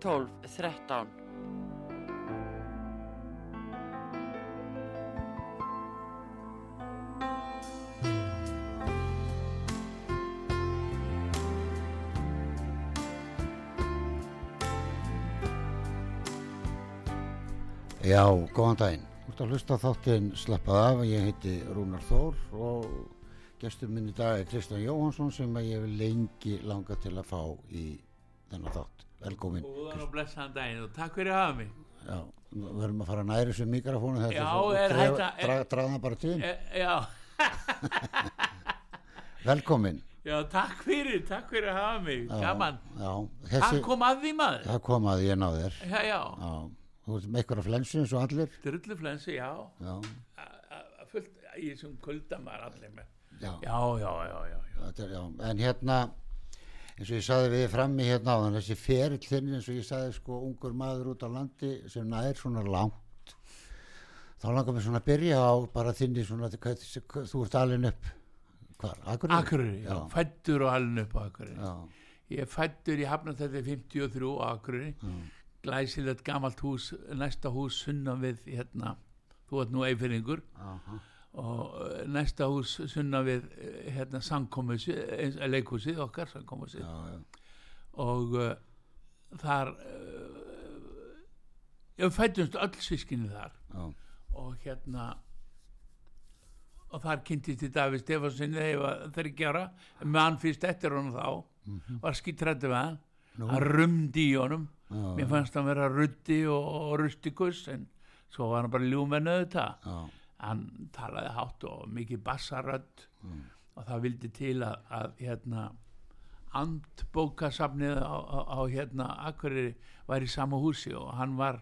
12 13 Já, góðan daginn. Þú ert að hlusta þáttinn Slappað af, ég heiti Rúnar Þór og gestur minn í dag er Kristján Jóhansson sem ég vil lengi langa til að fá í þennan þátt. Velkomin. Góðan og blessaðan daginn og takk fyrir að hafa mig. Já, við höfum að fara næri sem mikrofónu þetta. Já, er að- dra- Draga það bara. E, já, Velkomin. já, takk fyrir, takk fyrir að hafa mig. Já, Gaman. Já, þessi, kom að því maður. það kom að ég ná þér. Já, já, Já, þú ert með eitthvað flensu eins og allir. drulluflensi, já. Já, A- a- Fullt í þessum kulda maður allir með. já. Já, já, já, já, já. Þetta er, já, en hérna eins og ég saði við frammi hérna á þessi ferill þinn eins og ég saði sko ungur maður út á landi sem nær svona langt þá langar mér svona að byrja á bara þinni svona þú ert alveg upp hvar, Akureyri? Akureyri, já, fættur og alveg upp á Akureyri. já, Ég fættur í Hafnarþelli 53 á Akureyri. Glæsilegt gamalt hús, næsta hús sunnan við, hérna, þú ert nú eifirringur. aha, og uh, næsta hús sunna við uh, hérna samkomusi leikhúsið okkar já, og uh, þar uh, ég fættumst öll sískinni þar. Já, og hérna og þar kynntist í Davíð Stefanssoni þegar ég var þryggjara með hann fyrst eftir honum þá var skítrættu með hann. Nú. hann rumdi í honum. Já, mér fannst hann vera ruddi og, og rustikus en svo var hann bara ljúmennu auðvitað. Já, hann talaði hátt og mikið bassarödd og það vildi til að, að hérna amtbókasafnið á, á, á hérna Akureyri var í sama húsi og hann var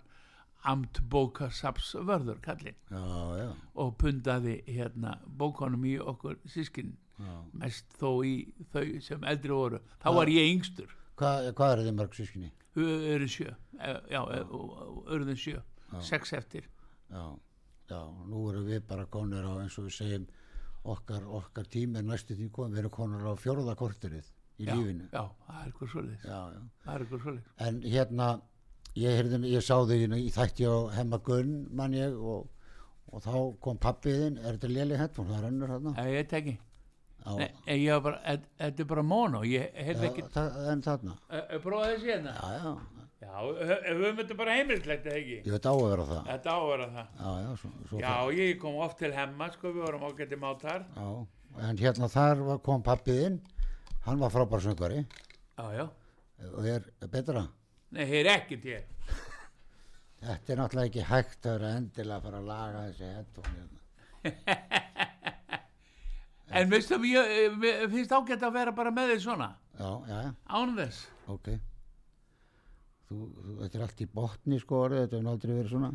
amtbókasafsvörður kallinn já, já, og pundaði hérna bókonum í okkur sískin já. mest þó í þau sem eldri voru þá var ég yngstur Hvað, hvað er þið mörg sískinni? öru sjö eh, já, öruðin sjö sex eftir Já, já, nú erum við bara konur á eins og við segjum okkar, okkar tími er næstu tím komið, við erum konur á fjórða korterið í já, lífinu. já, það er eitthvað svoleiðis. Já, það er eitthvað svoleiðis. En hérna, ég, heyrði, ég sá þig í, í þætti á Hemma Gunn, mann ég, og, og þá kom pappiðinn, er þetta léli headphone, það rennur hérna? Nei, ég veit ekki. Já, Nei, ég var bara, þe- þetta er bara mono, ég heyrði ekki, en þarna, prófa þessi hérna. já, já, Já, höfum þetta bara heimilislegt, eða ekki? ég veit á að vera það. Þetta á að vera það. Já, já, svo, svo Já, ég kom oft til hemma, sko, við vorum ágætti mátar. já, en hérna þar kom pappiðinn, hann var frábær söngvari Já, já. og er betra. Nei, hér er ekkert hér. Þetta er náttúrulega ekki hægt að vera endilega að fara að laga þessi headphone hérna. En veistu, ég, ég finnst ágætt að vera bara með því svona, Já, já, já. án þess. Ok þú, þú, Þetta er allt í botni sko orðið, þetta hefur aldrei verið svona.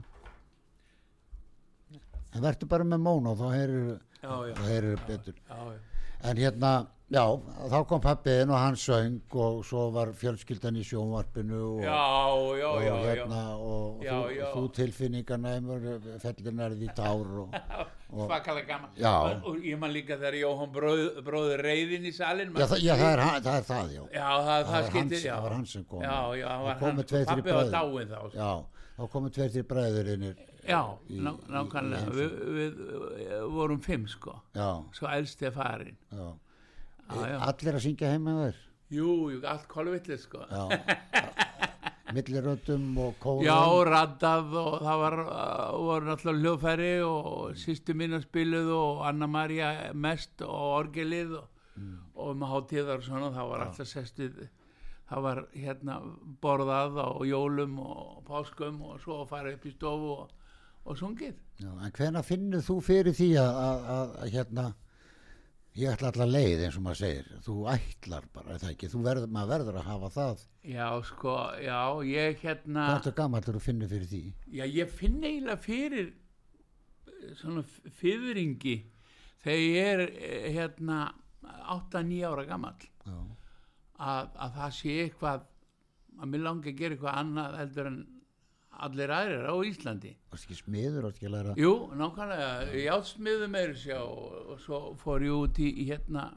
En verður bara með móna og þá þá heyrur betur. Já, já. En hérna, já, þá kom pappiðin og hann söng og svo var fjölskyldan í sjónvarpinu og, Já, og hérna og þú, þú tilfinningarnæmur fellinarð í tár og Svakalega gaman. Og, og ég man líka þegar Jóhann bróð, bróður reyðin í salin. já, það, já það, er, það er það, já Já, það, það, Það var hans- sem kom. Það hann. tveir, var bræður. þá. komum tveir til bræðurinnir Já, nákvæmlega, við, við, við vorum fimm sko, svo elsti er farin. Allir að syngja heima þér Jú, jú, allt kolvitlir sko. Já Milliröddum og kórum. Já, raddað og það var, uh, voru náttúrulega hljóðfæri og sýstu mín að spiluð og Anna-Maria mest og orgelið og, og um hátíðar og svona, það var alltaf sestið, það var hérna borðað á jólum og páskum og svo fara upp í stofu og, og sungið. Já, En hvena finnur þú fyrir því að hérna ég ætla allar leið eins og maður segir. Þú ætlar bara, er það ekki, þú verður, maður verður að hafa það, já sko, já, ég hérna hvað ertu gammal þegar þú finnir fyrir því? Já, ég finn eiginlega fyrir eh, svona fyrringi þegar ég er eh, hérna 8-9 ára gammal að, að það sé eitthvað að mér langi að gera eitthvað annað heldur en allir aðrir á Íslandi. Varst ekki smiður, varst ekki að læra? Jú, nákvæmlega, ég átsmiðu meir sjá og svo fór ég út í, hérna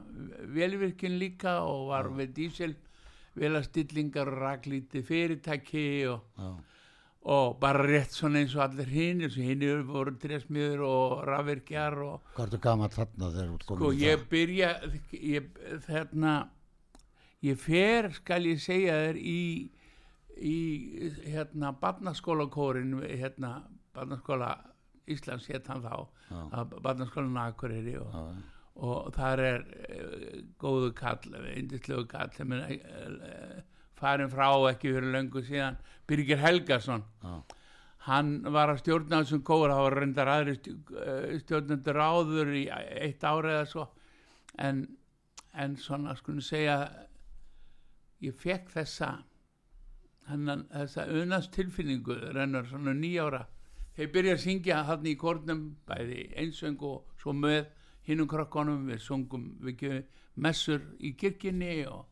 velvirkinn líka og var við dísil velastillingar og raklíti fyrirtæki og, já, og bara rétt svona eins og allir hinn hinn voru trésmiður og rafvirkjar og hvað ertu gammal þarna þegar þú ert sko komin í ég byrja ég, þarna ég fer skal ég segja þér í í hérna barnaskólakórin hérna barnaskóla Íslands hann þá barnaskólan Akureyri og, og þar er uh, góðu kall, indislegu kall sem er uh, farin frá ekki fyrir löngu síðan Birgir Helgason. Já, hann var að stjórna þessum kór það var reyndar aðri stjórnendur áður í eitt ári eða svo. En, en svona skulum segja ég fekk þessa hennan, þessa unast tilfinningu rennur svona nýjára þeir byrja að syngja hann í kórnum bæði einsöng og svo með hinnum krokkonum við sungum við messur í kirkjunni og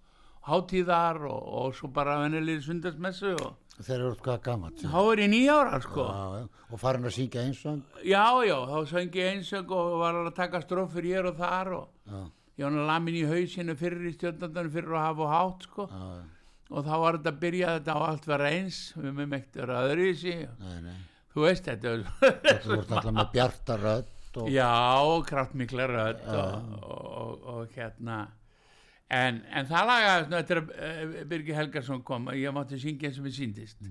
hátíðar og, og svo bara vennilegir sundarsmessu og þeir eru hvað gammal þá er ég nýjára sko. Já, og farin að syngja einsang Já, já, þá söng ég einsöng og var að taka strófur hér og þar og já, ég var að lamin í hausinu fyrir í stjórnandan fyrir að hafa hátt sko. Já, já, og þá var þetta að byrja þetta á allt vera eins. Við með meitt vera öðruvísi nei, nei. Þú veist þetta var- þú ert alltaf með bjarta rödd og, já, kraftmikla rödd og, og, og, og hérna. En, en það lagaðist nú eftir að uh, Birgir Helgarsson kom. Að ég mátti syngja eins og mér síndist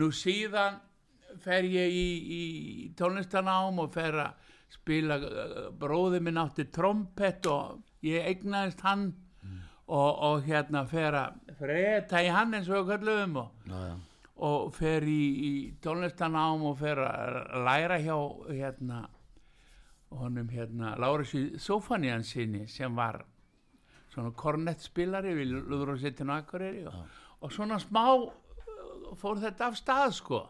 nú síðan fer ég í, í tónlistanám og fer að spila uh, bróði minn átti trompet og ég eignaðist hann og, og hérna fer að freta í hann eins og við kallum og, og fer í, í tónlistanám og fer að læra hjá hérna honum hérna Lárusi Sofanian sinni sem var svona kornettspilari við Lúðrósettinu Akureyri og, og svona smá uh, fór þetta af stað sko.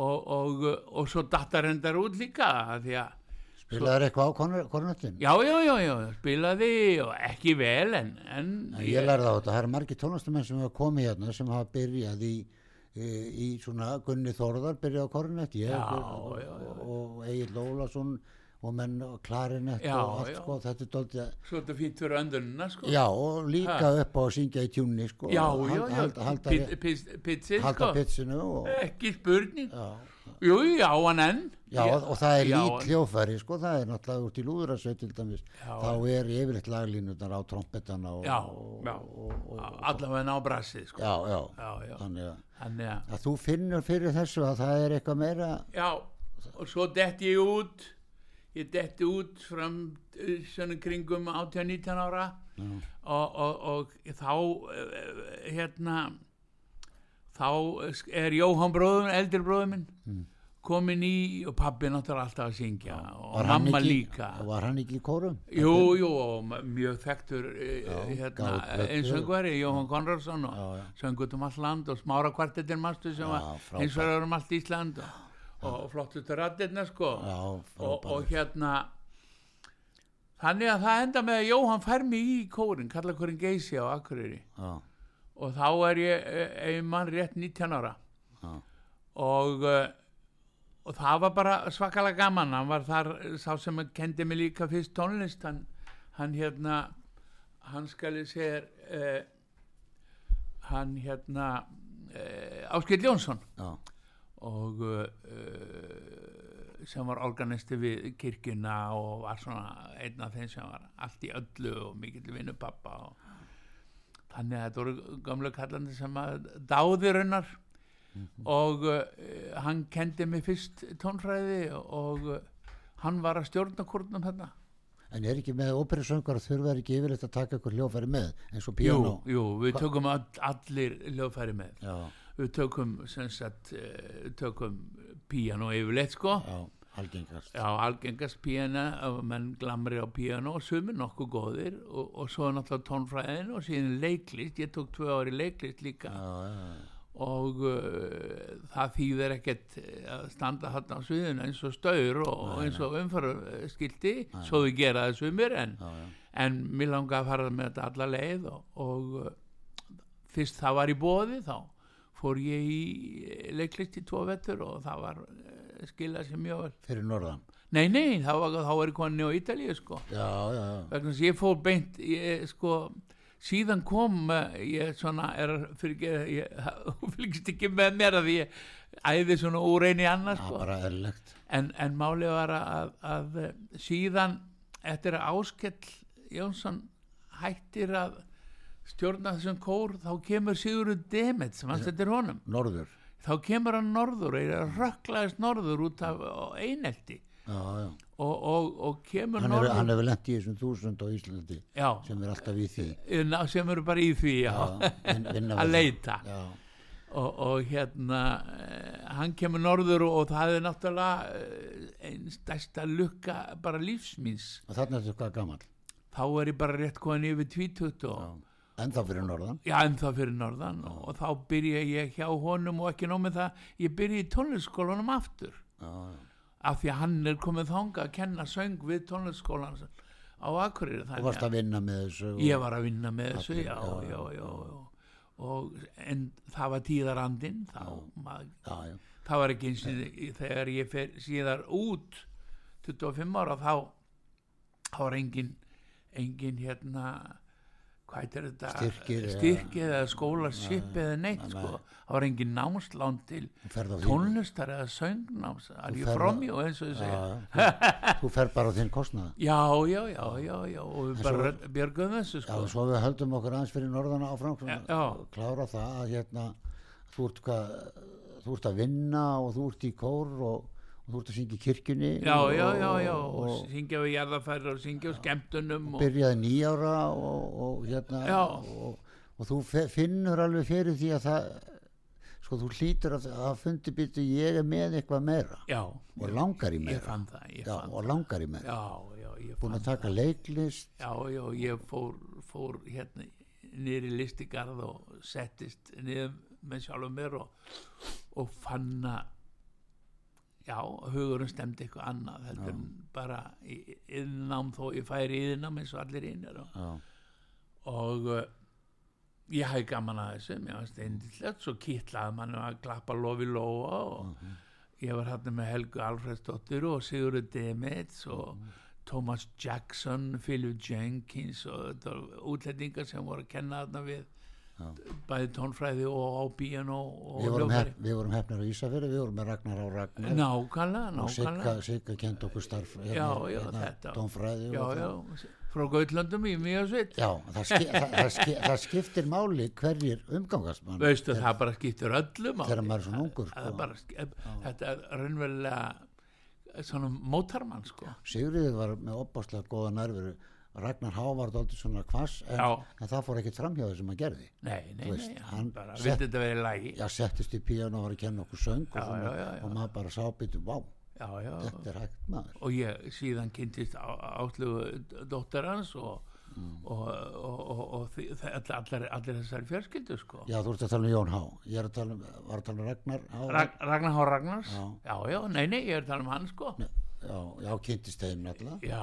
Og, og, og svo datta reyndar út líka því að spilaður eitthvað á kornettin já, já, já, já, spilaði og ekki vel en, en ég lærði á þetta, það eru margir tónlistamenn sem hafa komið hérna sem hafa byrjað í í, í svona Gunni Þórðar byrjað á kornett ég og, já. og Egil Lólasson og menn klarinett Já, og allt já. sko, þetta er dóltið svo þetta fínt fyrir öndunina sko. Já og líka upp á að syngja í tjúni sko, já, já, já, halda, halda, Pit- pit- pitsið halda sko. pitsinu og, ekki spurning. Já, jú, já, hann enn já, og það er já, lít hljófæri sko, það er náttúrulega út í lúðurasveit til dæmis, Já. þá er yfirleitt laglínunar á trompetana og, já, og, og, allavega á brassið sko. já, já, já, já, þannig að, þannig að að þú finnur fyrir þessu að það er eitthvað meira? Já, og svo detti ég út. Ég detti út fram uh, svona kringum 18-19 ára. Og, og, og þá uh, hérna þá er Jóhann bróðum, eldri bróðum minn. Mm. Komin í og pabbi náttúrulega alltaf að syngja og Var hann mamma ekki- líka var hann ekki í kórum? Jú, jú, og mjög þekktur uh, Já, hérna, plötu. einsöngvari, Jóhann Konradsson og Já, já. söngut um all land og smára kvartettin mastu sem Já, var frábært. eins og er um allt Ísland og, og flottustu rættirna sko Já, og, og hérna þannig að það enda með að Jóhann fær mig í kórin, kalla kórin Geysi á Akureyri Já, og þá er ég ein mann rétt 19 ára já, og uh, og það var bara svakalega gaman. Hann var þar sá sem kendi mig líka fyrst tónlist hann, hann hérna hann skal ég segja uh, hann hérna uh, Áskild Jónsson. Já, og uh, sem var organisti við kirkjuna og var svona einn af þeim sem var allt í öllu og mikill vinnu pappa og þannig að þetta voru gamlu kallandi sem að dáði raunar og uh, hann kendi mig fyrst tónfræði og uh, hann var að stjórna kórnum þarna. En er ekki með óperusöngar þurfa ekki yfirleitt að taka ykkur hljófæri með eins og jú, piano? jú, við tökum all, allir hljóðfæri með. Já, við tökum sagt, uh, tökum píano yfirleitt sko. Já, algengast. Já, algengast píana, menn glamri á píano og sumir nokkuð góðir og, og svo náttúrulega tónfræðin og síðan leiklist, ég tók tvö ári leiklist líka. Já, já, og uh, það þýðir ekkert að standa þarna á sviðinu eins og staur og Nei, eins og umfaraskildi svo þau gera það sumir en, já, já. en mér langaði að fara með þetta alla leið og, og uh, fyrst það var í bóði þá fór ég í leiklist í tvo vettur og það var uh, skilað sér mjög vel. Fyrir norðan? Nei, nei, þá var, var ég konni á Ítalíu sko. Já, vegna að ég fór beint ég, sko, síðan kom eh, ég svona er fyrir ég, þú fylgst ekki með mér að ég æði svona úr annað já sko. en, en málið var að, að eh, síðan eftir að Áskell Jónsson hættir að stjórna þessum kór þá kemur Sigurður Demet sem hann settir honum. Norður, þá kemur hann norður rökklaðist norður út af einelti já, já. Og, og, og kemur hann hefur, norður hann hefur lent í þessum þúsund á Íslandi sem er alltaf í því. Ná, sem eru bara í því að leita. Og, og hérna eh, hann kemur norður og, það er náttúrulega eh, einn stærsta lukka bara lífsmýns og þarna er þetta hvað gammal þá er ég bara rétt komin yfir tvítut og en þá fyrir norðan? Já, en það fyrir norðan. Og, og þá byrja ég hjá honum og ekki nóg með það ég byrja í tónlistskólanum aftur. Já, já. Af því að hann er komið þanga að kenna söng við tónlistskólan á Akureyri og varst að vinna með þessu ég var að vinna með þessu já, já, já. Og, en það var tíðarandinn þá, maður, það var ekki eins og þegar ég fer síðar út 25 ára þá þá var engin engin hérna hvað heitir þetta? Styrkir eða- styrkir eða skólarship eða neitt nei. sko. það var engin námslán til tónlistar eða söngnáms er á- fromi og eins og já, já, þú, fer bara á þinn kostnað. Já, já, já, já, já og við bara björgum þessu já, sko. svo við höldum okkur aðeins fyrir norðan áfram Já. klára það að hérna þú ert, hvað, þú ert að vinna og þú ert í kór og, og þú ert að syngja í kirkjunni já, og, já, já, já, og, og, syngja við jarðafæri og syngja á skemmtunum og, byrjaði nýjára og, og hérna og, og þú finnur alveg fyrir því að það sko þú hlýtur að, að fundi býttu ég er með eitthvað meira já, og langar í ég meira. fann það ég já, og langar í meira. Já, búin að taka leiklist. Já, já, ég fór, fór hérna í listigarð og settist niður með sjálfum mér og, og fann að já, hugurinn stemdi eitthvað annað heldur en bara í- innnám þó ég færi yðnám eins og allir innir og, og uh, ég hafði gaman að þessu mér var steindillegt, svo kýtlaði mann að klappa lofi lóa og ég var hérna með Helgu Alfredsdóttir og Sigurður Demets og Thomas Jackson, Philip Jenkins og þetta voru útlendingar sem voru að kenna þarna við. Bæði tónfræði og á piano og hef, við vorum hefnir á Ísafjörði við vorum með Ragnar á Ragnar. Nákvæmlega, og Sigga, nákvæmlega. Kent okkur starf hérna, þetta. tónfræði frá Gautlöndum í Mjögsveit já það, ski, það, það, ski, það skiptir máli hverjir umgangast mann veistu það bara skiptir öllu máli. þegar maður er svona ungur sko. bara, þetta er raunverulega svona mótarmann sko. Sigriður var með opbáslega góða nærveru Ragnar Há var aldrei svona kvass en, en það fór ekkert framhjáðu sem hann gerði. Nei, nei, veist, nei, hann bara sett- já, settist í píano og var að kenna okkur söng og, Já, svona, já, og maður bara sá já, já, þetta er hægt maður. Og ég síðan kynntist átlugu dóttir hans og, Mm. og, og, og, og það- allir, allir þessari fjörskildu sko. Já, þú ert að tala um Jón Há. Ég er að tala um, að tala um Ragnar Há Rag, Ragnar H. Ragnars? Já, já, nei, nei, ég er að tala um hann sko já, já, kynntist þeim náttúrulega já,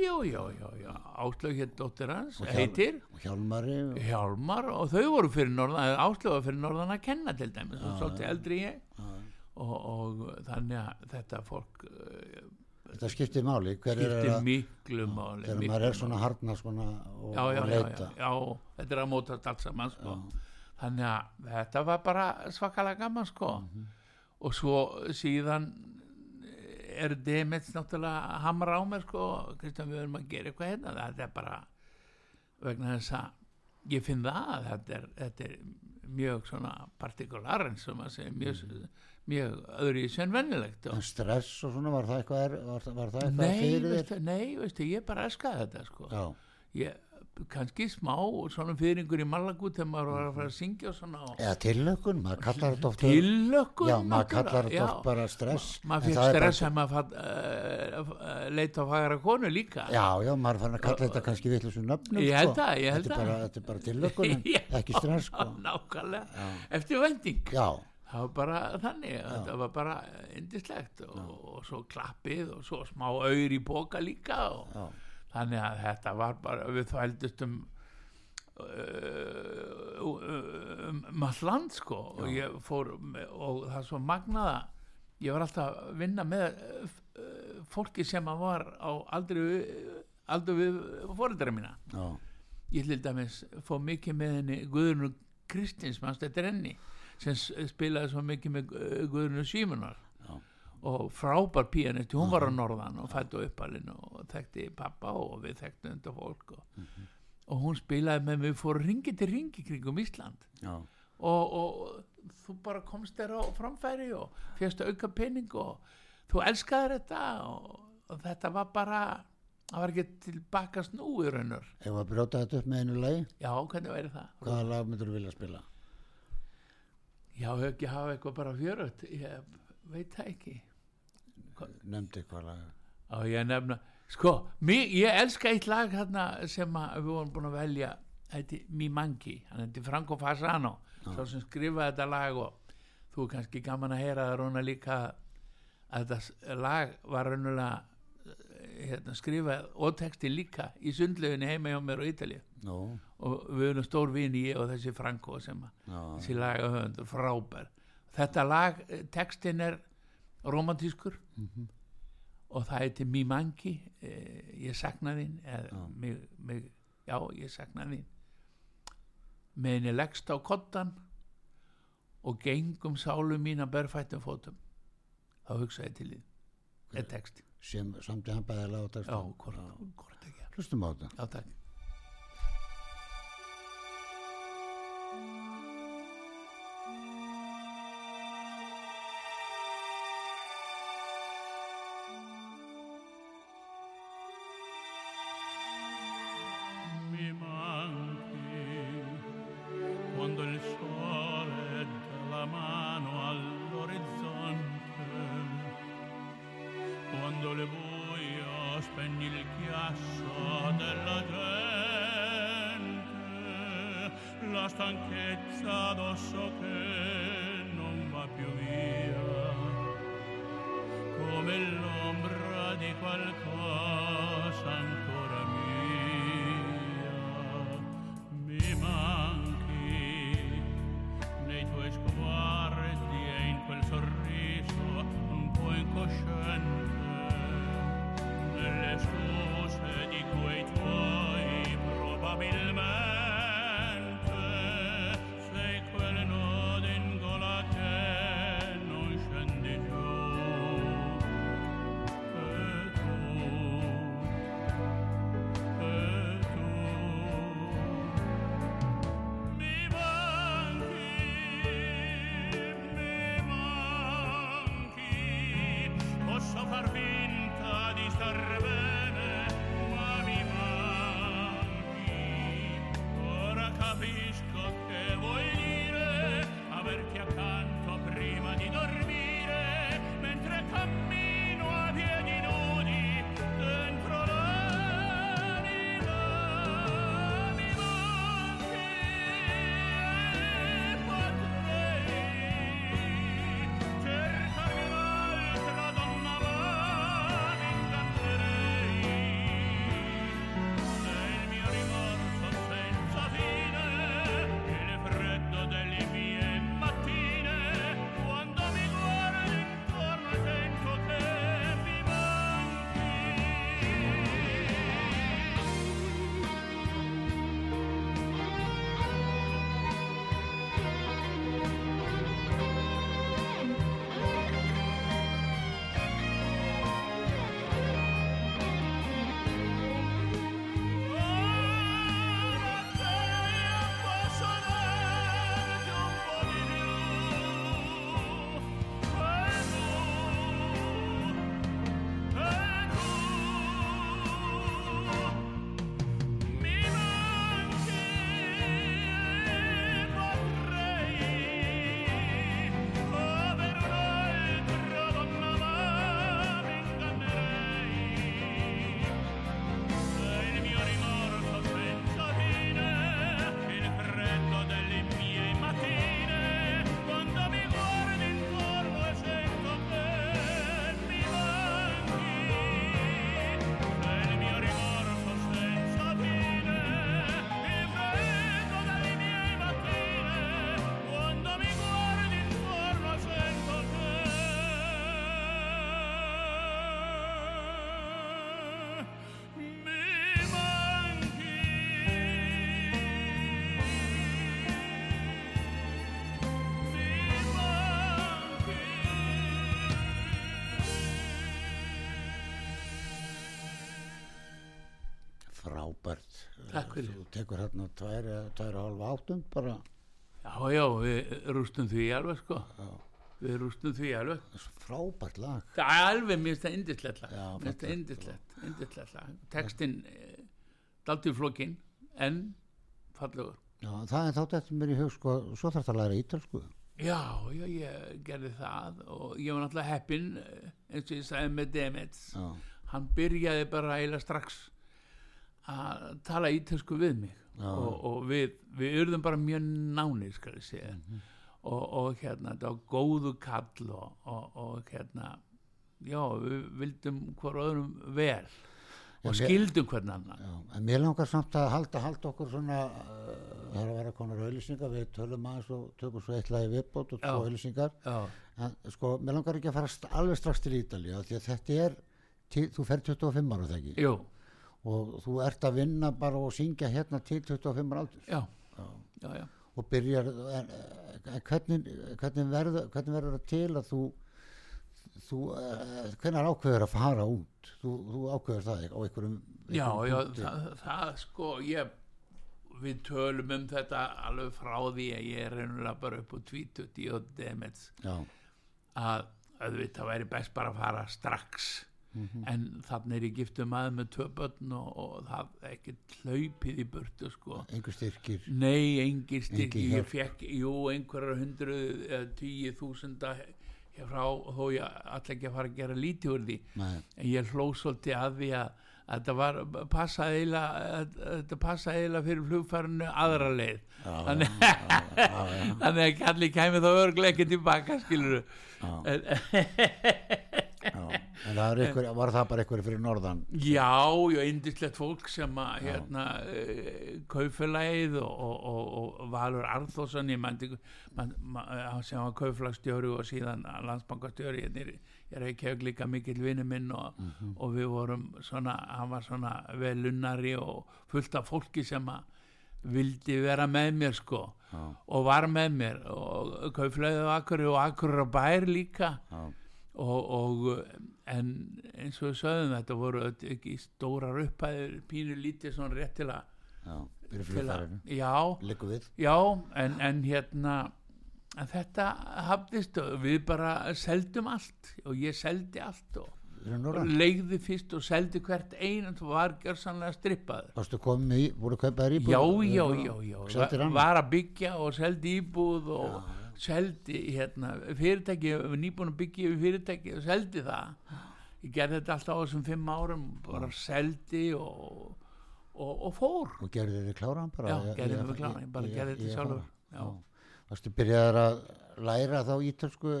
já, já, já, já. Áslög hér dóttir hans Og heitir. og Hjálmari og, Hjálmar og þau voru fyrir norðan áslög var fyrir norðan að kenna til dæmis og svolítið eldri ég. Já, og, og þannig að þetta fólk uh, þetta skiptir máli hver er skiptir að miklu máli þegar maður er svona harnar svona og, já, já, og já, leita. já, já, þetta er að mótast allt saman sko. þannig að þetta var bara svakalega gaman sko. Mhm. og svo síðan er Demets náttúrulega hamra á mér sko, Kristján við erum að gera eitthvað hérna þetta er bara vegna þess að ég finn það að þetta er, þetta er mjög svona partikular eins og maður segir mjög, Mhm. mjög öðru í sen vennilegt og en stress og svona var það eitthvað, var, var það eitthvað Nei, fyrir þér nei, veistu, ég bara elskaði þetta sko. ég, kannski smá svona fyrringur í Malagut þegar maður var að fara að syngja og svona eða tillökun, maður kallar þetta oft tillökun já, maður kallar þetta já. oft bara stress maður en fikk það er bara- stress að maður uh, leita á fagra konu líka já, já, maður fann að kalla þetta kannski vitlusum nöfnum Ég held sko. það, ég held þetta er það. bara, þetta er bara en Já. ekki stress sko. nákvæmlega, eftir vending já, það var bara þannig þetta var bara indislegt og, og svo klappið og svo smá auður í boka líka og já, þannig að þetta var bara við þvældust um uh, um, um all land sko. Og ég fór og það svo magnaða ég var alltaf að vinna með uh, fólki sem að var á aldrei aldrei við fóreldra mína. Já, ég til dæmis fór mikið með henni Guðrunu Kristins mannst þetta er enni sem spilaði svo mikið með Gu- Guðrunu Símunar Já. Og frábær píanisti, hún var á norðan og fættu uppalinn og þekkti pappa og við þekktu undir fólk og, og hún spilaði með mig fór ringi til ringi kringum Ísland. Og, og þú bara komst þér á framfæri og férstu auka pening og þú elskaðir þetta og, og þetta var bara það var ekki tilbaka snúi raunur ef að brjóta þetta upp með einu lagi? Já, hvernig væri það? hvaða lag myndur þú vilja spila? Já, hefur ekki hafa eitthvað bara fjörut ég veit það ekki nefndi hvað lag. Á ég nefna sko, mig, ég elska eitt lag hérna sem við vorum búin að velja. Þetta er Mi Mangi, hann heiti Franco Fasano sá sem skrifaði þetta lag og þú er kannski gaman að heyra það róna líka að þetta lag var raunulega eh, hérna, skrifað og texti líka í sundleginni heima hjá mér á Ítalíu. Nú, og við erum stór vini ég og þessi Franco sem að já, þessi lagahöfundur, frábær. Þetta lag, eh, textin er romantískur og það heitir Mi Mangi eh, ég sakna þín eða, mig, mig, já, ég sakna þín. Með henni leggst á kottan og gengum sálu mín að berfættum fótum. Þá hugsaði til því er texti, sem samt í hann bæði já, ekki. Hlustum á þetta. Já, takk þú tekur hérna tvær, og halva áttund bara. Já, já, við rústum því alveg sko. Já. Við rústum því alveg. Frábært lag. Það er alveg, mér finnst það indislegt lag. Mér finnst það indislegt, indislegt lag. Textin eh, daldið flókin en fallegur. Já, það er þá þetta mér í hug sko, svo þarf það að læra ítalsku Já, já, ég gerði það og ég var náttúrulega heppinn eh, eins og ég sagði með Demets Já, hann byrjaði bara eiginlega strax að tala ítölsku við mig. Já. og, og við, við urðum bara mjög nánir skal ég segja. Mhm. og, og hérna þetta var góðu kall og, og, og hérna já, við vildum hver öðrum vel og mér- skildum hvern annan. Já, en mér langar samt að halda, halda okkur svona uh, það er að vera konar auðlýsingar við tölum aðeins og tökum svo eitt lagi viðbót og Já. tvo auðlýsingar já, en sko, mér langar ekki að fara alveg strax til af því að þetta er til, þú fer 25 ára þegar ekki? Jú, og þú ert að vinna bara og syngja hérna til 25 ára aldur já, já, já. og byrjar en, hvernig, hvernig, verður, hvernig verður það til að þú þú, uh, hvernig ákveður að fara út? Þú, þú ákveður það á einhverjum, Já, einhverjum já, punkti. það, það sko, ég, við tölum um þetta alveg frá því að ég er reynulega bara upp á 20 og demets. Já, að auðvitað væri best bara að fara strax Mhm. en þannig er ég giftum maður með börn og, og það ekki hlaupið í burtu sko. Einhver styrkir. Nei, engin styrki, Engin ég fekk, jú, einhverjar hundru eða tíu þúsunda frá, þó ég ætla ekki að fara að gera lítið úr því. Nei, en ég hló svolítið að því að þetta var, passaði eiginlega að- að þetta passaði eiginlega fyrir flugfærinu aðra leið. Þannig, að kalli kæmi þá örglega ekki tilbaka skilur en. en það er einhver, var það bara einhver fyrir norðan? Já, já, indislegt fólk sem að hérna uh, kaufélagið og, og, og, og Valur ég man, man, sem var kaufélagstjóri og síðan landsbankastjóri hérna er ég reykjaug líka mikill vinnu minn og, og við vorum svona, hann var svona velunnari og fullt af fólki sem að vildi vera með mér sko Já. og var með mér. Og kauflæðið á Akureyri og Akureyri á bær líka. Já, og, og en eins og við sögðum þetta voru ekki stórar upphæðir pínu lítið svona rétt til að já, til að- já, já en, en hérna en þetta hafðist og við bara seldum allt og ég seldi allt og, og leigði fyrst og seldi hvert einn og var gjörsanlega strippaður varstu komið í, voru kaupaðir íbúð? Já, já, já, já. Seldir Va- annað? var að byggja og seldi íbúð og seldi hérna, fyrirtæki nýbúin að byggja yfir fyrirtæki og seldi það. Ég gerði þetta alltaf á þessum fimm árum bara seldi og, og, og fór. Og gerði þið kláran bara? Já, gerði mig kláran, ég bara gerði þetta sjálfur. já. Varstu byrjaðar að læra þá ítölsku?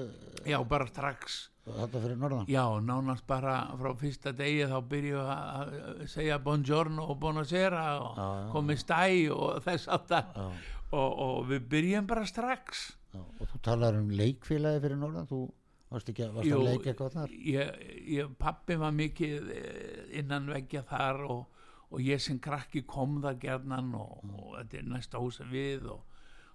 Já, bara strax. Þetta fyrir norðan? Já, nánast bara frá fyrsta degi þá byrju að segja buongiorno og buonasera og komið stæ og þess já, og, og við byrjum bara strax já. og þú talar um leikfélagi fyrir norðan? Þú varst ekki varst Jú, að leika eitthvað þar? ég, ég, pappi var mikið eh, innan veggja þar og, og ég sem krakki kom það gerðnan og, og þetta er næsta húsa við og,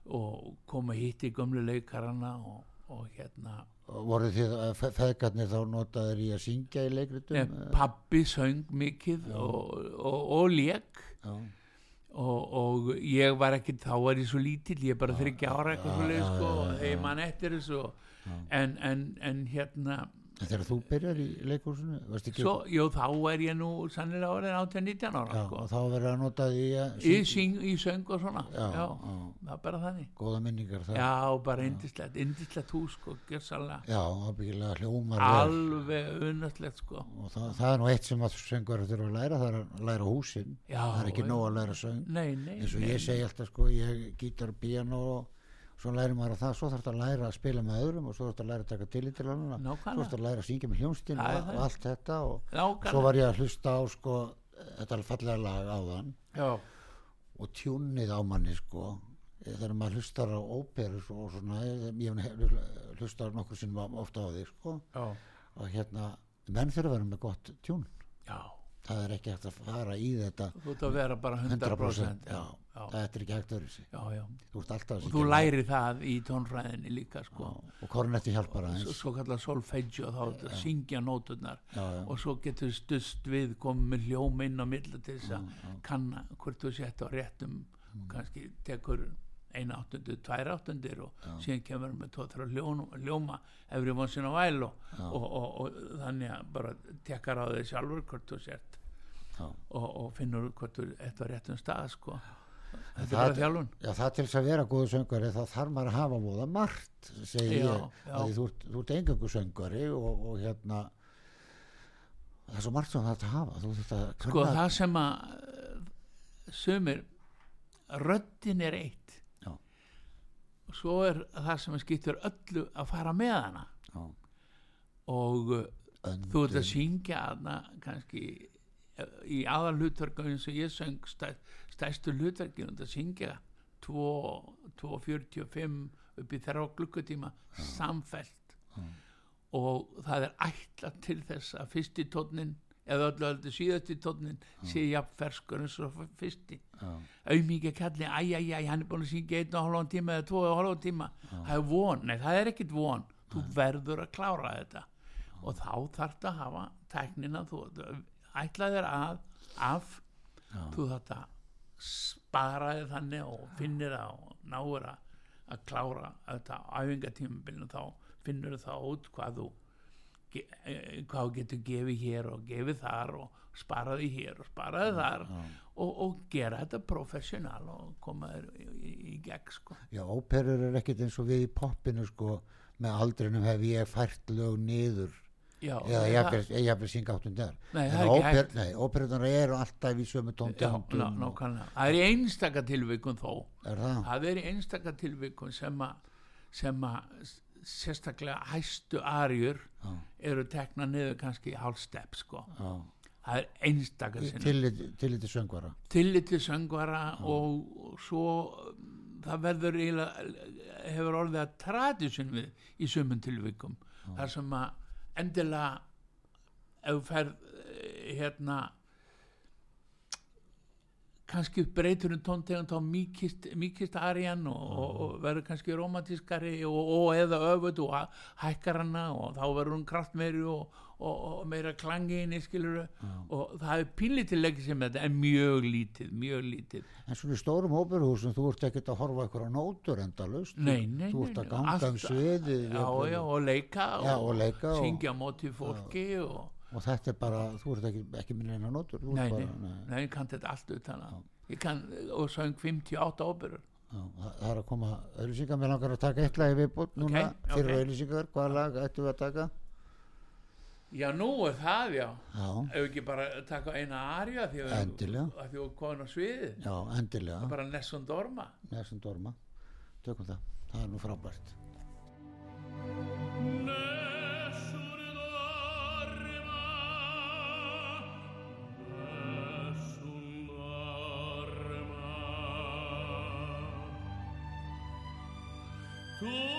og kom að hitti gömlu leikarana og, og hérna. Voru þið fe- feðgarnir þá notaðir í að syngja í leikritum eh, pappi söng mikið og, lék. Já, og, og ég var ekki þá var ég svo lítill, ég er bara þryggja ára eitthvað leið já, sko, já, og já. þegar mann eftir þessu en, en, en hérna þegar þú byrjar í ekki svo, jú, þá er ég nú sannilega orðin 18-19 ára já, sko. og þá verður að nota því að í, syngja. syng, í söng og svona. Já, já, já. það er bara þannig. Góða minningar það já, bara indislegt, indislegt hús sko, gjörsalega, já ábyggilega hljómar vel. alveg unnastlegt sko. Og það, það er nú eitt sem að söngur þurfa að læra það er að læra húsin. Já, það er ekki nóg að læra söng. Nei, nei, og nei, ég segi alltaf sko ég gítar, piano og svo læri maður að það svo þarf að læra að spila með öðrum og svo þarf að læra að taka til til annað Nákvæmlega. svo þarf að læra að syngja með er og, og allt þetta og nákvæmlega. svo var ég að hlusta á sko þetta er fallega lag á þann já, og tjúnið á manni sko. Þegar maður hlustar á óperur og svona, ég hlustar nokkur sinnum ofta á því sko. Já, og hérna, menn þurfa að vera með gott tjún. Já það er ekki hægt að fara í þetta þú ert að vera bara 100%, 100% já, já, það er ekki hægt já, já. þú ert alltaf að og þú læri það í tónfræðinni líka sko. Já, og kornetti hjálpar aðeins. svo kallar solfeggio þá að syngja nóturnar. Já, já, og svo getur stust við komið með hljóm inn á milla til þess að kanna hvort þú sett á réttum kannski tekur eina áttundu, tvær áttundir og síðan kemur hann með tóttra ljóma, ljóma every once in a while og, og, og, og þannig að bara tekkar á þig sjálfur hvort þú já. og, og finnur hvort þú ert á réttum stað sko. þetta er það- bara þjálfun Já, það til þess að vera góðu söngvari þá þarf maður að hafa móða margt segi Já, ég, já. að þú ert, þú ert engangu söngvari og, og hérna það er svo margt sem það að hafa að sko það sem að eh, sumir röddin er eitt Já. Svo er það sem skiptur öllu að fara með hana. Já, og uh, öndun, þú ert að syngja hana kannski eh, í aðal hlutverkum eins og ég söng stæ, stæstu hlutverkin og að syngja 2.45 upp í þeirra klukkutíma samfellt. Og það er ætla til þess að fyrsti tónnin eða öllu öllu síðasti tónnin sé jafn ferskur eins og fyrsti. Auðmíkja kalli, æj, æj, æj, hann er búin að syngja einn og hálfan tíma eða tvo og hálfan tíma. Það er von, nei það er ekkit von. Þú verður að klára þetta. Og þá þarf að hafa teknina, þú ætla þér að af, Já. þú þarf að spara þér þannig og finnir það og náir að, að klára þetta æfingatímabilinu þá finnur það út hvað þú hvað þú getur gefið hér og gefið þar og sparaði hér og sparaði þar og, og gera þetta professional og koma þér í, í, í gegn sko. já, óperur er ekkit eins og við í poppinu sko, með aldrinum hef ég fært lög niður Já, eða það- jafnvel jafnvel syngja ekki hægt. Nei, óperunar eru alltaf í sömu nákvæmlega. það er í einstaka tilvikum þó er það? það er í einstaka tilvikum sem að sérstaklega hæstu arjur Já. eru tekna niður kannski hálfstepp sko. Já. það er einstaka sinni Tillit, tillit til söngvara tillit til söngvara og, og svo um, það verður eiginlega hefur orðið að tradition við í sumum tilvikum þar sem að endilega ef þú ferð eh, hérna kannski breytur um tóntegund þá mýkist, mýkist arian og, og, og verður kannski romantískari og, og eða öfut og hæ- hækkar hana og þá verður hún kraftmeiri og, og, og meira klangi inn í skiluru og það er pínlítileg sem þetta er mjög lítið, mjög lítið. En svona í stórum óperuhúsum þú ert ekkert að horfa ykkur á nótur endalaust. Nei, nei, Þú nei, ert að ganga um sviðið já, já, og leika Já, og leika og- syngja á móti fólki og, og þetta er bara, þú ert ekki, ekki nótur þú ert nei, nei, bara, nei, ég kann þetta allt utan að. Ég kann, og söng 58 óperur. Já, það það er að koma auðlýsingar, mér langar að taka eitt lag viðbútt núna Ok, fyrir ok. auðlýsingar, hvaða lag ættum við að taka? já, nú er það, já. Já, ef ekki bara taka eina arja því að að komin á sviðið? Já, endilega. Bara Nessun Dorma. Nessun Dorma, tökum það. Það er nú frábært. Nessun Whoa!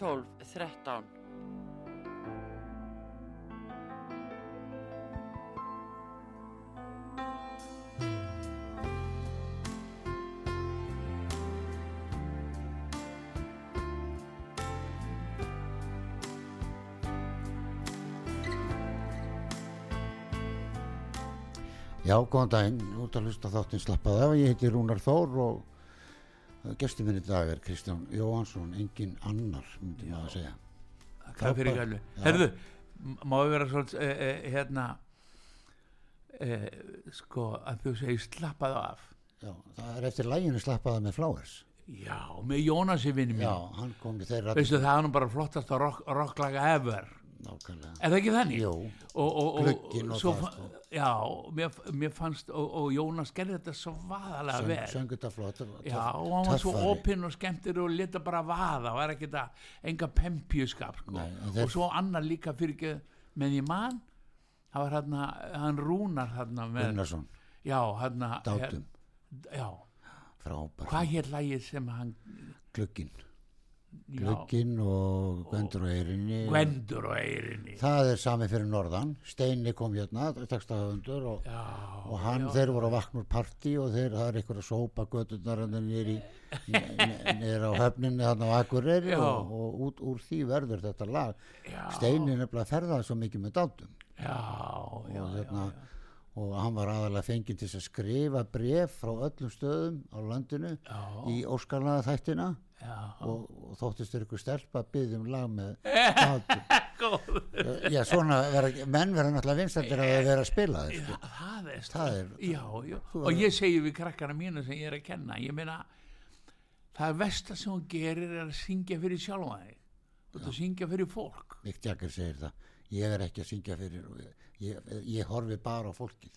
12 13 Já, góðan daginn, út að hlusta þáttinn slappað af, ég heiti Rúnar Þór og gestur minn í dag er Kristján Jóhansson, engin annar, myndi maður að segja. Takk fyrir gælu. Herðu, m- má ég vera svolítið e, e, hérna e, sko að þú segir slappað af Já, það er eftir læginu slappaða með Flowers. Já, með Jónasi vinni mín Já, hann kom í þeirra Veistu það er nú bara flottast að rock, rocklaga ever nákvæmlega. Er það ekki þannig? Jú, og, og, og, og það, sko. Já, mér, mér fannst og, og Jónas gerði þetta svo vaðalega vel söngu þetta flott. Já, og hann var svo opinn og skemmtir og leta bara vaða, var ekki það enga pempjuskap sko. Nei, en þeir- og svo annar líka fyrir ekki með ég man það var hann, hann rúnar hann með, Gunnarsson, já, hann Dátum. já, frábær. hvað hér lægið sem hann Glugginn. Já, Glugginn og Gvendur og Eyrinni. Gvendur og Eyrinni Það er sami fyrir norðan. Steini kom hérna, textahöfundur og, já, og hann, þeir voru að vakna úr partí og þeir, það er eitthvað að sópa niður í niður á höfninni hann á Akureyri Já. og, og út úr því verður þetta lag já, Steini nefnilega ferðaði svo mikið með dátum já, já, og, já, hérna, já, og hann var aðalega fenginn til að skrifa bref frá öllum stöðum á landinu Já. í óskarlaða þættina já, og, og þóttist þér ykkur stelpa að byggja um lag með Já, svona vera, menn verða náttúrulega vinstandir að vera að spila þeir sko. það er, Það er- já, já. og ég segi við krakkana mínu sem ég er að kenna ég meina það versta sem hún gerir er að syngja fyrir sjálfa þig. Þú ert að syngja fyrir fólk. Mick Jagger segir það. Ég er ekki að syngja fyrir ég, ég horfi bara á fólkið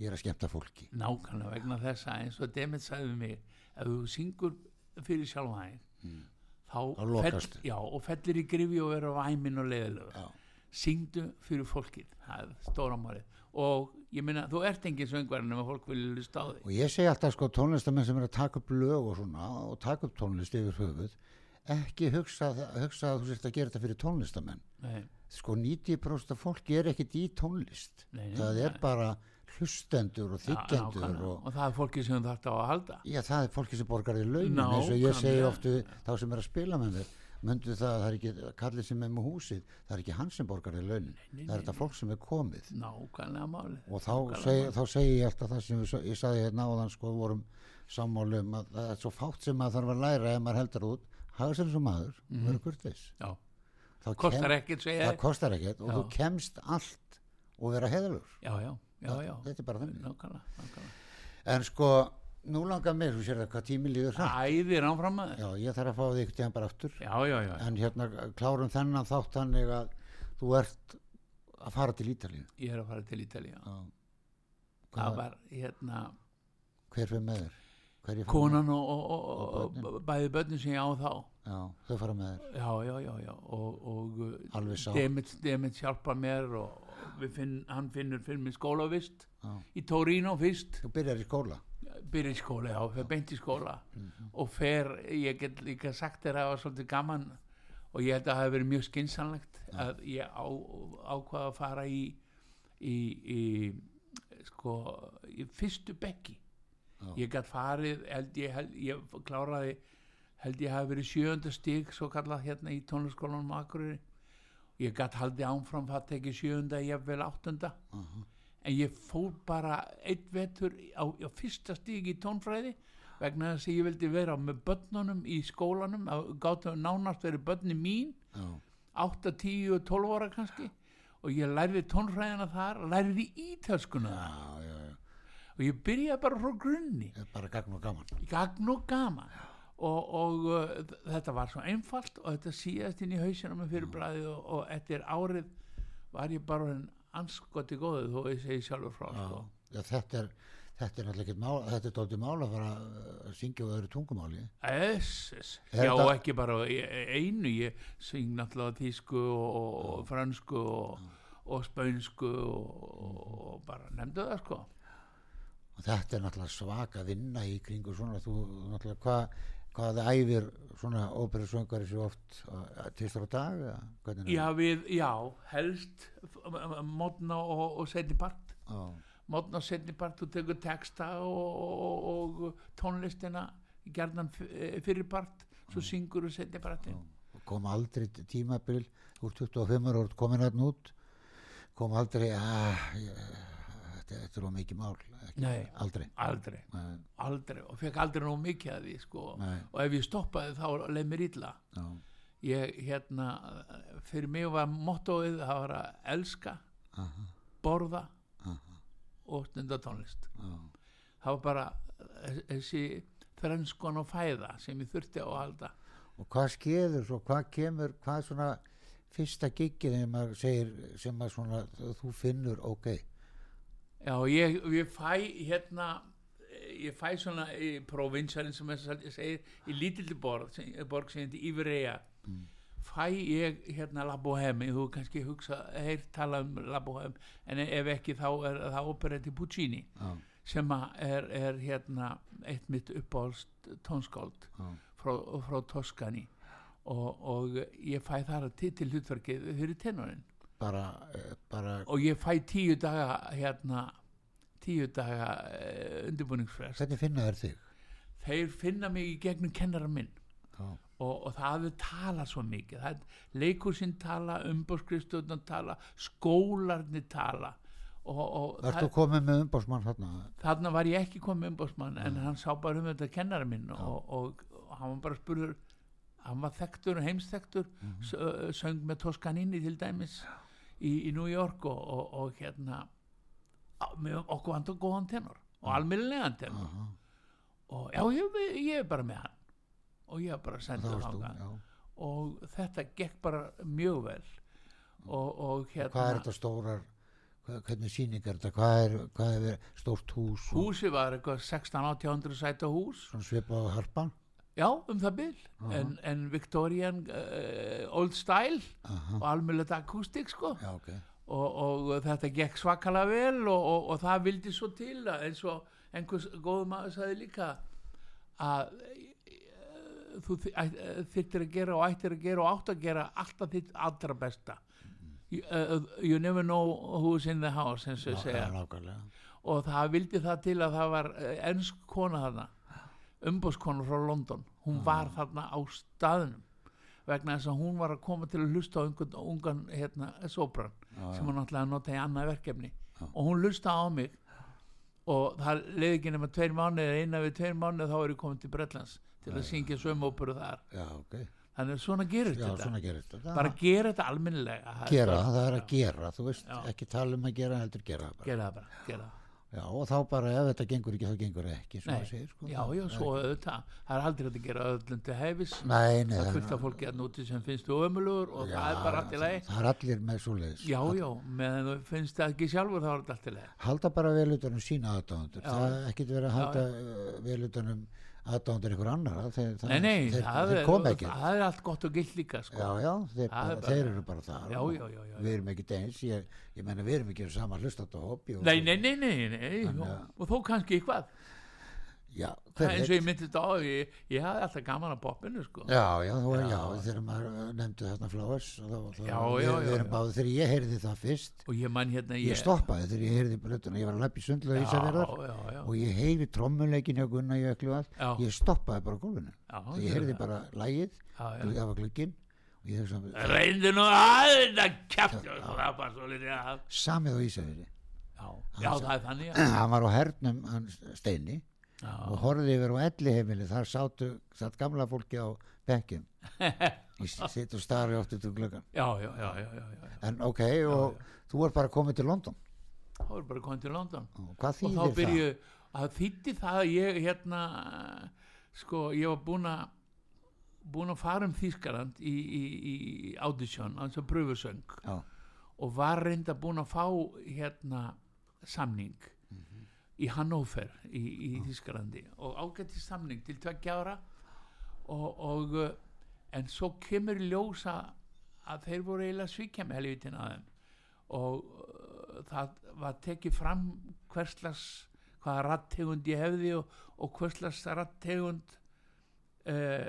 ég er að skemmta fólki. Nákvæmlega vegna þessa eins og Demet sagði mig ef þú syngur fyrir sjálfa þig Mm. Þá lokast. já, og fellir í grifi og vera væmin og leiðilegur Já. syngdu fyrir fólkið það er stóra málið. Og ég meina þú ert engin söngvarinn ef fólk vilja lusta á þig. Og ég segi alltaf sko tónlistamenn sem er að taka upp lög og svona og taka upp tónlist yfir höfuð ekki hugsa, hugsa að þú sért að gera þetta fyrir tónlistamenn. Nei, sko 90% af fólki er ekkit í tónlist. Nei, nei, það er bara hlustendur og þykjendur nákvæmlega. og og það er fólkið sem þarft á að halda. Já, það er fólki sem borgar því launin eins og ég segi oftu þá sem er að spila með mér. Myndu það að það er ekki kallið sem er með húsið það er ekki hann sem borgar því launin. Það er þetta fólk sem er komið. Nákvæmlega málið. Og þá málið. þá segi ég alltaf það sem ég, ég sagði hérna áðan sko vorum sammálu um að það er svo fátt sem maður þarf að læra ef maður heldur út. Hafa sér svo maður mm vera kurtis það kostar ekkert og Já. þú kemst allt og vera heðalur já, já, já, já þetta er bara þannig. Nákvæmlega, nákvæmlega. En sko nú langar mér, þú sér það hvað tími líður. Æðir áfram að já, ég þarf að fá þig til hann bara aftur. Já, já, já, en hérna klárum þennan þátt þannig að þú ert að fara til Ítalíu. Ég er að fara til Ítalíu Já. það var hérna hver fyrir með þér? Konan og, og, og, Og bæði börnin sem ég á þá. Já, þau fara með þér. Já, já, já, já. Og, Demit hjálpa mér og finn, hann finnur fyrir mig skólavist Já. í Torino fyrst Þú byrjar í skóla. byrja í skóla, já, fer beint í skóla og fer, ég get líka sagt þér að það var svolítið gaman og ég held að það hafi verið mjög skynsanlegt að ég á, ákvaða að fara í í, í sko, í fyrstu Já. ég gætt farið held ég, held, ég kláraði held ég hafi verið sjönda stig svo kallað hérna í tónlaskólanum á Akureyri ég gætt haldið ánfram það tekið sjönda, ég vel áttunda en ég fór bara einn vetur á, á fyrsta stíg í tónfræði vegna þess að ég vildi vera með börnunum í skólanum. Gáttu nánast verið börni mín Já. 8, 10 og 12 ára kannski. Og ég lærði tónfræðina þar lærði ítalskuna þar. Og ég byrjaði bara frá grunni. Bara gagn og gaman. gagn og gaman og, og uh, þetta var svo einfalt og þetta síðast inn í hausina með fyrirbræði og, og eftir árið var ég bara en anskoti góðu þó ég segi sjálfur frá Já, sko. já þetta er þetta er náttúrulega ekkert mál, þetta er dóttir mál að fara að syngja á öðru tungumáli. SS, Er já þetta- ekki bara einu, ég syng náttúrulega þýsku og, og fransku og, og spönsku og, og bara nefndu það sko. Og þetta er náttúrulega svaka vinna í kringu svona, þú náttúrulega hvað hvað æfir svona óperusöngari svo oft tvistur á dag Já, við, já, helst mótna og, og setni part. Það? mótna og setni part, þú tekur texta og, og, og tónlistina gerðan fyrir part svo syngur og setni partin og kom aldrei tímabil úr 25 ára komin hann út kom aldrei að þetta, þetta er of mikið mál ekki, Nei. aldrei. Aldrei, Nei, aldrei. Og fekk aldrei nóg mikið að því sko. Og ef ég stoppaði þá leið mér illa. Já, ég hérna fyrir mig var mottóið það var að elska aha, borða aha, og stunda tónlist. Já, það var bara þessi þrenskon og fæða sem ég þurfti á að halda. Og hvað skeður svo, hvað kemur hvað svona fyrsta giggið þegar maður segir sem að svona þú finnur ok já ég, ég fæ hérna ég fæ svona í provinsarinn sem ég segir í lítilli borg sem, borg sem heitir Ivrea. Fæ ég hérna La Bohème þú kannski hugsa, heyr tala um La Bohème en ef ekki þá er það operetti Puccini já, sem er, er hérna eitt mitt uppáhaldst tónskáld já, frá, frá Toskani og, og ég fæ þar titil hlutverkið fyrir tenorinn bara, eh, bara og ég fæ tíu daga hérna tíu daga uh, undirbúningsfrest. Hvernig finna þér þig? Þeir finna mig í gegnum kennara minn. Já, og, og það hafði talað svo mikið. Það, leikursinn tala, umbóðskrifstöðun tala skólarnir tala. Og, og Ertu komið með umbásmann þarna? þarna var ég ekki komið umbóðsmann en hann sá bara um þetta kennara minn og, og, og hann var bara spurður hann var þekktur, heimsþektur mm -hmm. söng með Toscanini til dæmis í, í New York og, og, og hérna á, með okkur vandur góðan tenor og almennilegan tenor. Aha, og já, ég, ég er bara með hann. Og ég er bara það sendið varst þú, þangað. já. Og þetta gekk bara mjög vel. Og, og hérna Hvað er þetta stórar hvað, hvernig sýning er þetta? Hvað er, hvað er stórt hús og húsi var eitthvað 16-1800 sæta hús. Svona svipað á harpan já, um það bil. En, en Victorian uh, old style Aha, og almjöld akústik sko. Já ok. Og, og þetta gekk svakalega vel og, og, og það vildi svo til að eins og einhvers góð maður sagði líka að eh, þú þi- æ- eh, að gera og ættir að gera og átt að gera alltaf þitt allra besta. You, uh, you never know who's in the house eins og segja. og það vildi það til að það var ennsk kona þarna umbóðskona frá London. Hún var þarna á staðnum vegna þess að hún var að koma til að hlusta á ungan, ungan hérna, sopran sem hún náttúrulega nota í annað verkefni. Og hún hlusta á mig og það leiði ekki nema tveir mánuði eða innan við tveir mánuði þá er ég komin til Bretlands til að syngja sömóperu þar. Já, ok. Þannig að svona Já, þetta. bara gera þetta er Gera, það er að gera, þú veist Já. ekki tala um að gera, heldur gera það bara. Gera það bara gera það Já, og þá bara ef þetta gengur ekki, þá gengur ekki svo Nei, segir, sko. Já, já, svo auðvitað. Það er aldrei að gera öllum til hefis Nei, nei, það er fullt af fólki að núti sem finnst þú ömulugur og það er bara allt í lagi. það er allir með svoleiðis. Já, já, meðan þú finnst það ekki sjálfur þá er þetta allt í lagi. Halda bara vel utanum sína aðdándur Já. það er ekkit verið að halda uh, vel utanum aðdándur ykkur annar þeir, nei, nei, þeir, það, þeir kom ekki það er allt gott og gilt líka sko. já, já, þeir, bara, bara- eru bara það Já, við erum ekki eins ég, ég menna við erum ekki saman hlustat og hobby og, nei, nei, nei, nei, nei. Að- og þó kannski eitthvað já, Það er eins og ég myndist á ég, ég hafði alltaf gaman að poppinu sko. já, já, já. Já. þegar maður nefndi þarna flowers þegar ég heyrði það fyrst og ég hérna ég stoppaði þegar ég heyrði blötuna ég var að lappa í sundlega í Ísafjörðar og ég heyrði trommuleikin hjá Gunnar Jöklu og allt. Já. ég stoppaði bara já, þegar ég heyrði bara lægið það var og ég hugsa reyndu nú að og litið að samið á Ísafjörði já, já, það er þannig hann var á hernum hann Steini og Já, horfði yfir á elli heimili þar sátu, satt gamla fólki á bekkjum ég sitt og starfi oft út úr gluggan já, já, já, já, já, en ok, og þú er bara komið til London? Þá er bara komið til London. Og hvað og þá byrju að þýtti það að ég hérna sko ég var búin að búin að fara um Þýskaland í, í, í audition, altså pröfusöng. Og var reynda búin að fá hérna samning í Hannover í, í Þýskalandi og ágætti samning til tveggja ára og, og uh, en svo kemur ljósa að þeir voru eiginlega svíkja með helvitin að þeim og uh, það var tekið fram hverslas hvaða rattegund ég hefði og, og hverslas rattegund uh,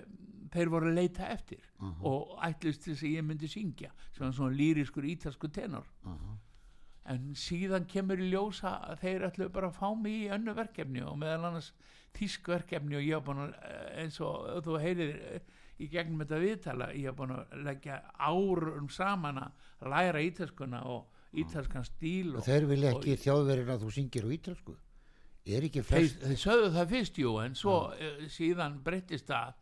þeir voru að leita eftir og ætlust þess að ég myndi syngja sem var svona lýriskur ítalsku tenor. Aha, en síðan kemur í ljósa að þeir ætlu bara að fá mig í önnu verkefni og meðal annars þýsk verkefni og ég var búin að eh, eins og þú heyrir eh, í gegnum þetta viðtala ég var búin að leggja árum saman að læra ítalskuna og ítalskan stíl og þeir vilja ekki þjóðverið að þú syngir á ítalsku er ekki þeir, flest þeir sögðu það fyrst jú en svo uh, síðan breyttist það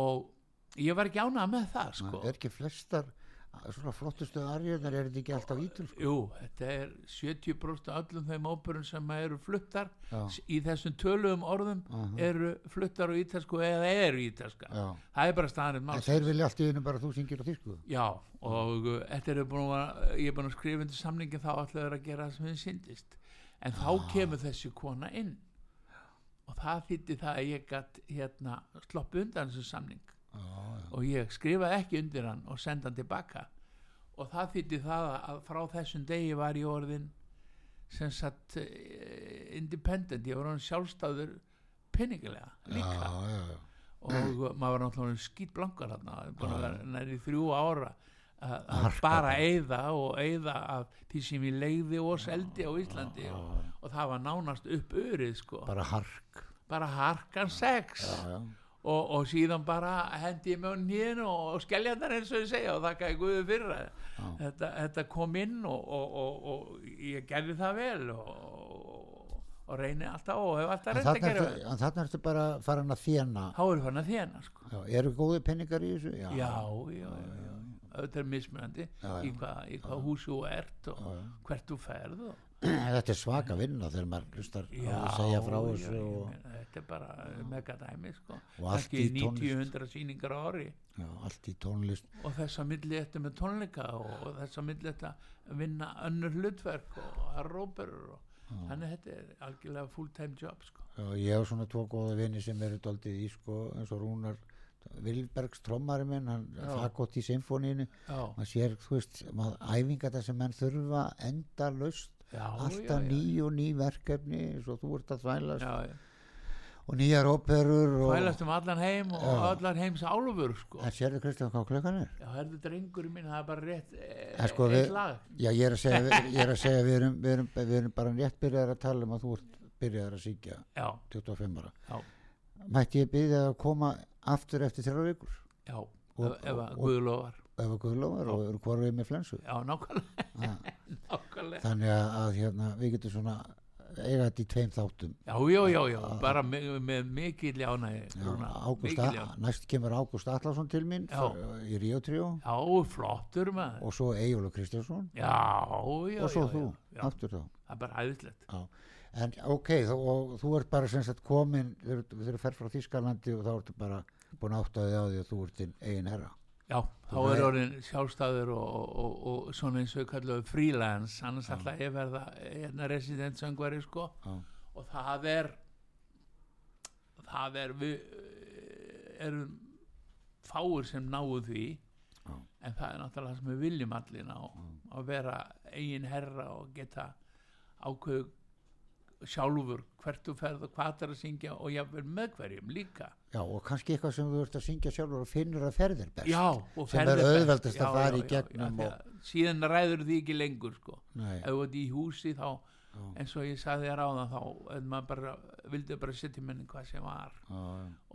og ég var ekki ánað með það sko. er ekki flestar svona flottustu arjöðnar er þetta ekki alltaf ítalsku Jú, þetta er 70% af öllum þeim óperum sem eru fluttar Já. Í þessum töluðum orðum Aha. eru fluttar á ítalsku eða eru ítalska Já. það er bara staðanir máls þeir vilja allt í einu bara þú syngir á þýsku Já, og uh, þetta er búin að ég er búin að skrifa undir samlingin þá ætlaður að gera það sem þið syndist en þá kemur þessi kona inn og það þýtti það að ég gætt hérna sloppu undan þessu já. Og ég skrifaði ekki undir hann og senda hann tilbaka. Og það þýtti það að frá þessum degi var ég orðin sem sagt eh, independent, ég var orðin sjálfstæður penningilega líka. Já, já, já. og maður var náttúrulega skýt blankar vera næri þrjú ára að bara bara. eyða og eyða af því sem ég leiði og seldi á Íslandi. Og, og það var nánast upp örið sko, bara, bara hark harkan sex. Já. Og, og síðan bara hendi ég með nýðin og, og skelljarnar eins og ég segja og þakka ég Guði fyrir þetta, þetta kom inn og, og, og, og ég gerði það vel og, og reyni alltaf og hef alltaf reynd að gera vel. en þarna ertu bara farin að þjena þá er fann að þjána sko. Já, eru góði penningar í þessu? Já, já, já, já, auðvitað er mismunandi í hvað, húsi þú ert og hvert þú ferð og, þetta er svaka vinna þegar maður hlustar já, að segja frá já, þessu ég og, meina, þetta er bara megadæmi sko. Og allt í tónlist. 90-100 sýningar á ári já, allt í tónlist og þess að milli þetta með tónleika og þess að milli þetta vinna önnur hlutverk og að róperur og þannig þetta er algjörlega full time job sko. já, ég hef svona tvo góða vini sem eru doldið í sko eins og Rúnar Vilbergs trommari minn, hann Já. það gott í symfóníinu já, maður sér, þú veist, maður æfinga það sem menn þurfa enda laust já, alltaf já, ný og ný verkefni eins og þú ert að þvælast. Og nýjar óperur og fælast um allan heim og Já. allar heims álfur sko. en sérðu Kristján hvað klukkan er? já, herðu drengur mín, það er bara rétt e, En sko, eitt við- lag. Já, ég er að segja, við- er að segja við, erum, við, erum, við erum bara rétt byrjaðar að tala um að þú ert byrjaðar að já, 25 ára. Mætti ég byrja að koma aftur eftir þrjá vikur? Já Og- ef, að og- Guðlofar ef að guðlóðar og eru hvorfið með flensu. Já, nákvæmlega, nákvæmlega. þannig að, að hérna, við getum svona eiga þetta í tveim þáttum. Já, já, já, já, bara með, með mikil A- næst kemur Ágúst Allarsson til mín Já. f- í Ríó 3 já, flottur maður. Og svo Egil Kristjánsson. Já, já, og svo þú, aftur þá. Það er bara æðislegt. Já. En ok, þá, og þú ert bara sem sagt komin, þegar þegar þú fer frá Þískalandi og þá ertu bara búin að átta þig á því að þú ert þinn eigin herra. Já, þá er er- orðin sjálfstæður og, og, og, og svona eins og kalluðu freelance, annars ég að verða hérna residentsöngvari sko Já. og það er það er við eh, erum fáir sem náu því Já. en það er náttúrulega það sem við viljum allir ná að vera eigin herra og geta ákveðu sjálfur hvert þú ferð og hvað það er að syngja og jáfnvel með hverjum líka. Já, og kannski eitthvað sem þú ert að syngja sjálfur og finnur að ferðir best já, og Sem er ferðir auðveldast að fara já, í gegnum já, og- síðan ræður því ekki lengur sko. Ef þú ert í húsi þá Já. eins og ég sagði þér áðan þá en maður bara, vildi bara setja menni hvað sem var.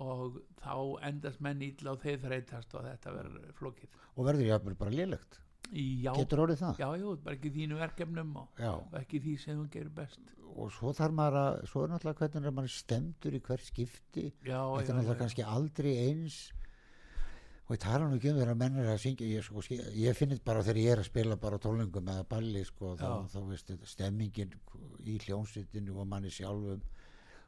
Og þá endast menn ítla og þeir þreytast og þetta verður flókið. Og verður jáfnvel bara lélegt. Já, getur orðið það. Já, já, bara ekki þínu verkefnum og, og ekki því sem þú gerir best og svo þarf maður að svo er náttúrulega hvernig er maður stemdur í hver skipti já, þetta er já, náttúrulega já. kannski aldrei eins og ég tala nú ekki um þegar menn er að syngja ég, sko, ég finn þetta bara þegar ég er að spila bara á tólingum eða balli sko, þá, Já. þá veist stemmingin í hljónsittinu og manni sjálfum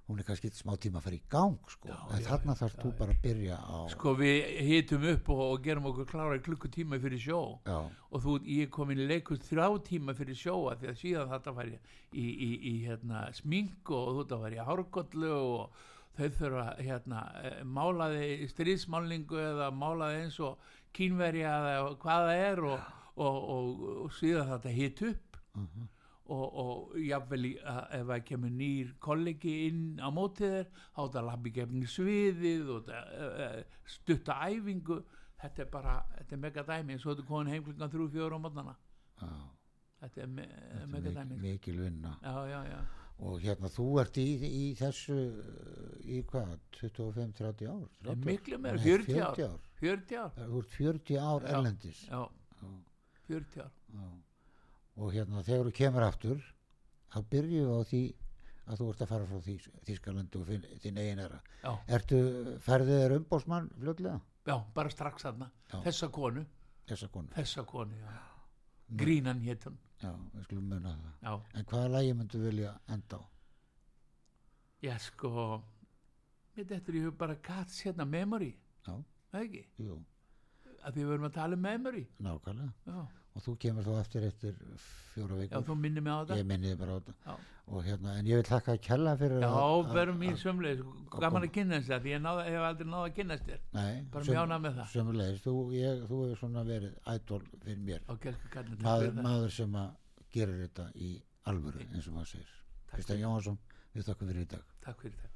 hún er kannski smá tíma að fara í gang sko. Já, en já, þarna þarf þú bara að byrja á sko við hitum upp og, og gerum okkur klára klukkutíma fyrir sjó. Já, og þú, ég kom inn í leikust þrjá tíma fyrir sjóa því að síðan þetta var í, í, í, í hérna, smink og þú þetta var í hárkollu og þau þurfa hérna, eh, málaði stríðsmálningu eða málaði eins og kínverja eða hvað það er og, og, og, og síðan þetta hit upp. Mhm. Og, og að ef það kemur nýr kollegi inn á mótið þér þá er þetta labbi gefni sviðið og þetta, uh, stutta æfingu. Þetta er bara, þetta er mega dæmi eins og þetta er komin heim klukkan 3-4 á mótnana þetta er me þetta er mega mik dæmi. mikil vinna. Já, já, já, og hérna þú ert í, í þessu í hvað, 25-30 ár? Það er 30 miklu meira, Nei, 40 ár. 40 ár. 40 ár. Þú ert 40 ár erlendis. Já, Já. 40 ár. Já. Og hérna þegar þú kemur aftur þá byrjuðu á því að þú ert að fara frá Þýs, Þýskalandi og þinn eigin era já, ertu ferðið þér umbósmann fljótlega? Já, bara strax Já. þessa konu, þessa konu. Þessa konu grínan hétt hún. Já, við skulum muna það. Já, en hvaða lægi myndu vilja enda á? Já sko þetta er í hug bara Cats hérna Memory, já, það ekki? Jú, að því við verum að tala um Memory. Nákvæmlega. Já, og þú kemur þá eftir eftir fjóra já vikur þú minnir mig á þetta. Ég minni þið bara á þetta. Já. og hérna, en ég vil þakka að kella fyrir Já, í að- sömleis gaman að kynast þér, því ég náða, hef aldrei náða að kynast þér. Nei, bara mjög ánægð með það. sömulegis, þú, ég, þú hefur svona verið ædol fyrir mér. Kallin maður, maður sem að gerir þetta í alvöru eins og maður segir. Kristján Jóhansson, við þakkum fyrir í dag. Takk fyrir þetta